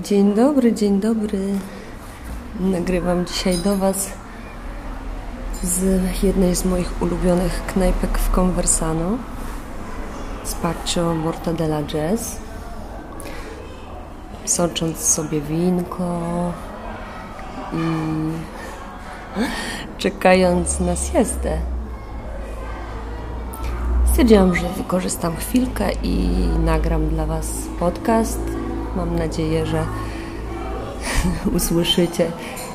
Dzień dobry, dzień dobry. Nagrywam dzisiaj do Was z jednej z moich ulubionych knajpek w Conversano Spaccio Mortadella Jazz socząc sobie winko i czekając na siestę. Stwierdziłam, że wykorzystam chwilkę i nagram dla Was podcast. Mam nadzieję, że usłyszycie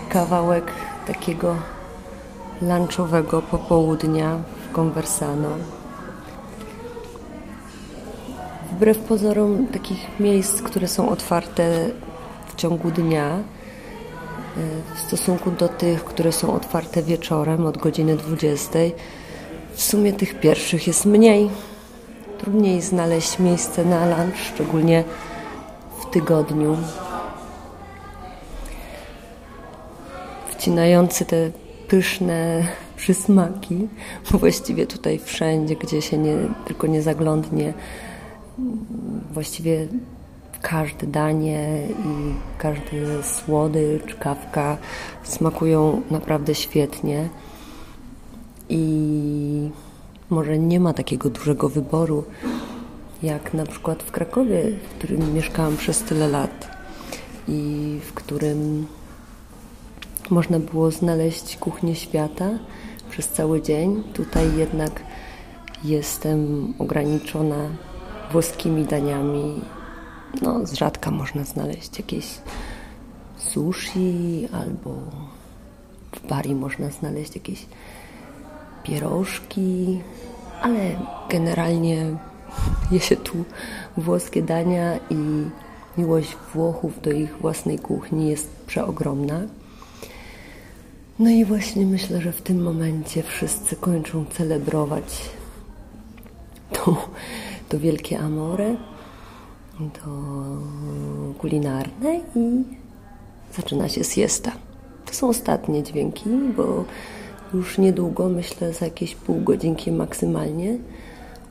kawałek takiego lunchowego popołudnia w Conversano. Wbrew pozorom takich miejsc, które są otwarte w ciągu dnia, e, w stosunku do tych, które są otwarte wieczorem od godziny 20, w sumie tych pierwszych jest mniej. Trudniej znaleźć miejsce na lunch, szczególnie tygodniu. Wcinający te pyszne przysmaki, właściwie tutaj wszędzie, gdzie się nie, tylko nie zaglądnie, właściwie każde danie i każdy słodycz, kawka smakują naprawdę świetnie. I może nie ma takiego dużego wyboru, jak na przykład w Krakowie, w którym mieszkałam przez tyle lat i w którym można było znaleźć kuchnię świata przez cały dzień. Tutaj jednak jestem ograniczona włoskimi daniami. No, z rzadka można znaleźć jakieś sushi albo w Bari można znaleźć jakieś pierożki, ale generalnie je się tu włoskie dania i miłość Włochów do ich własnej kuchni jest przeogromna. No i właśnie myślę, że w tym momencie wszyscy kończą celebrować to, to wielkie amore, to kulinarne i zaczyna się siesta. To są ostatnie dźwięki, bo już niedługo, myślę za jakieś pół godzinki maksymalnie,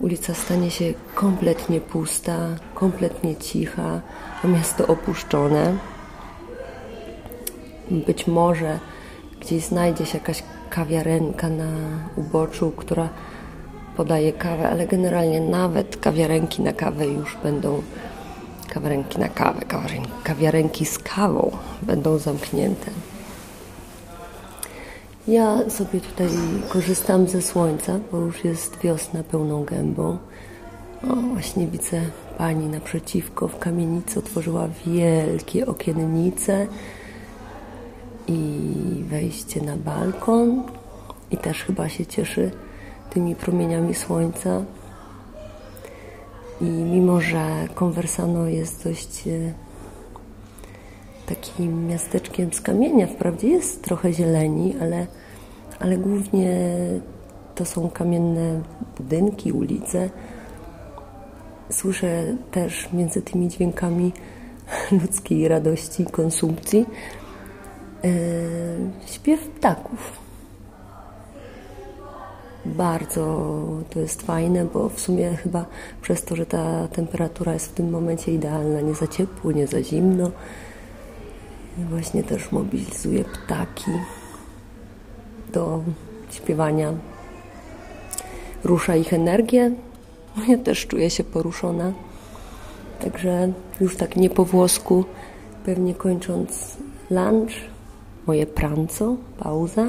ulica stanie się kompletnie pusta, kompletnie cicha, a miasto opuszczone. Być może gdzieś znajdzie się jakaś kawiarenka na uboczu, która podaje kawę, ale generalnie nawet kawiarenki na kawę już będą kawiarenki na kawę, kawiarenki z kawą będą zamknięte. Ja sobie tutaj korzystam ze słońca, bo już jest wiosna pełną gębą. O, właśnie widzę pani naprzeciwko w kamienicy otworzyła wielkie okiennice i wejście na balkon i też chyba się cieszy tymi promieniami słońca. I mimo, że Conversano jest dość e, takim miasteczkiem z kamienia, wprawdzie jest trochę zieleni, ale, ale głównie to są kamienne budynki, ulice. Słyszę też między tymi dźwiękami ludzkiej radości, konsumpcji yy, śpiew ptaków bardzo to jest fajne, bo w sumie chyba przez to, że ta temperatura jest w tym momencie idealna, nie za ciepło, nie za zimno, właśnie też mobilizuje ptaki do śpiewania. Rusza ich energię. Ja też czuję się poruszona. Także już tak nie po włosku, pewnie kończąc lunch, moje pranco, pauza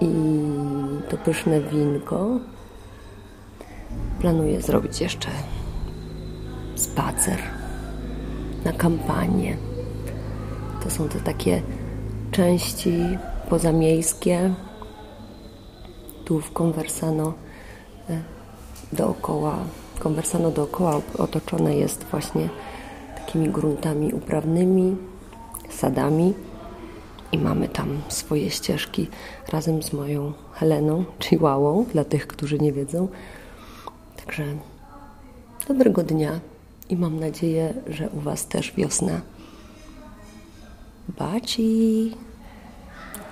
i to pyszne winko. Planuję zrobić jeszcze spacer na kampanię. To są te takie części pozamiejskie. Tu w Conversano e, dookoła, Conversano dookoła otoczone jest właśnie takimi gruntami uprawnymi, sadami i mamy tam swoje ścieżki razem z moją Heleną, Chihuahuą, dla tych, którzy nie wiedzą. Także dobrego dnia i mam nadzieję, że u Was też wiosna. Baci!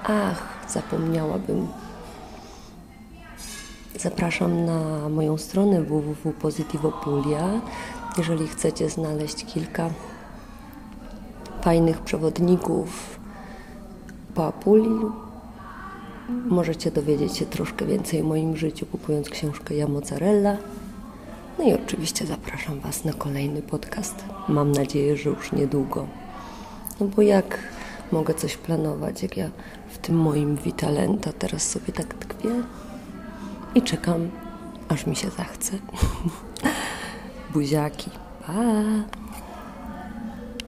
Ach, zapomniałabym. Zapraszam na moją stronę www.positivopulia. Jeżeli chcecie znaleźć kilka fajnych przewodników po Apulii. Możecie dowiedzieć się troszkę więcej o moim życiu, kupując książkę Ja Mozzarella. No i oczywiście zapraszam Was na kolejny podcast. Mam nadzieję, że już niedługo. No bo jak mogę coś planować, jak ja w tym moim Vitalenta teraz sobie tak tkwię i czekam, aż mi się zachce. Buziaki. Pa!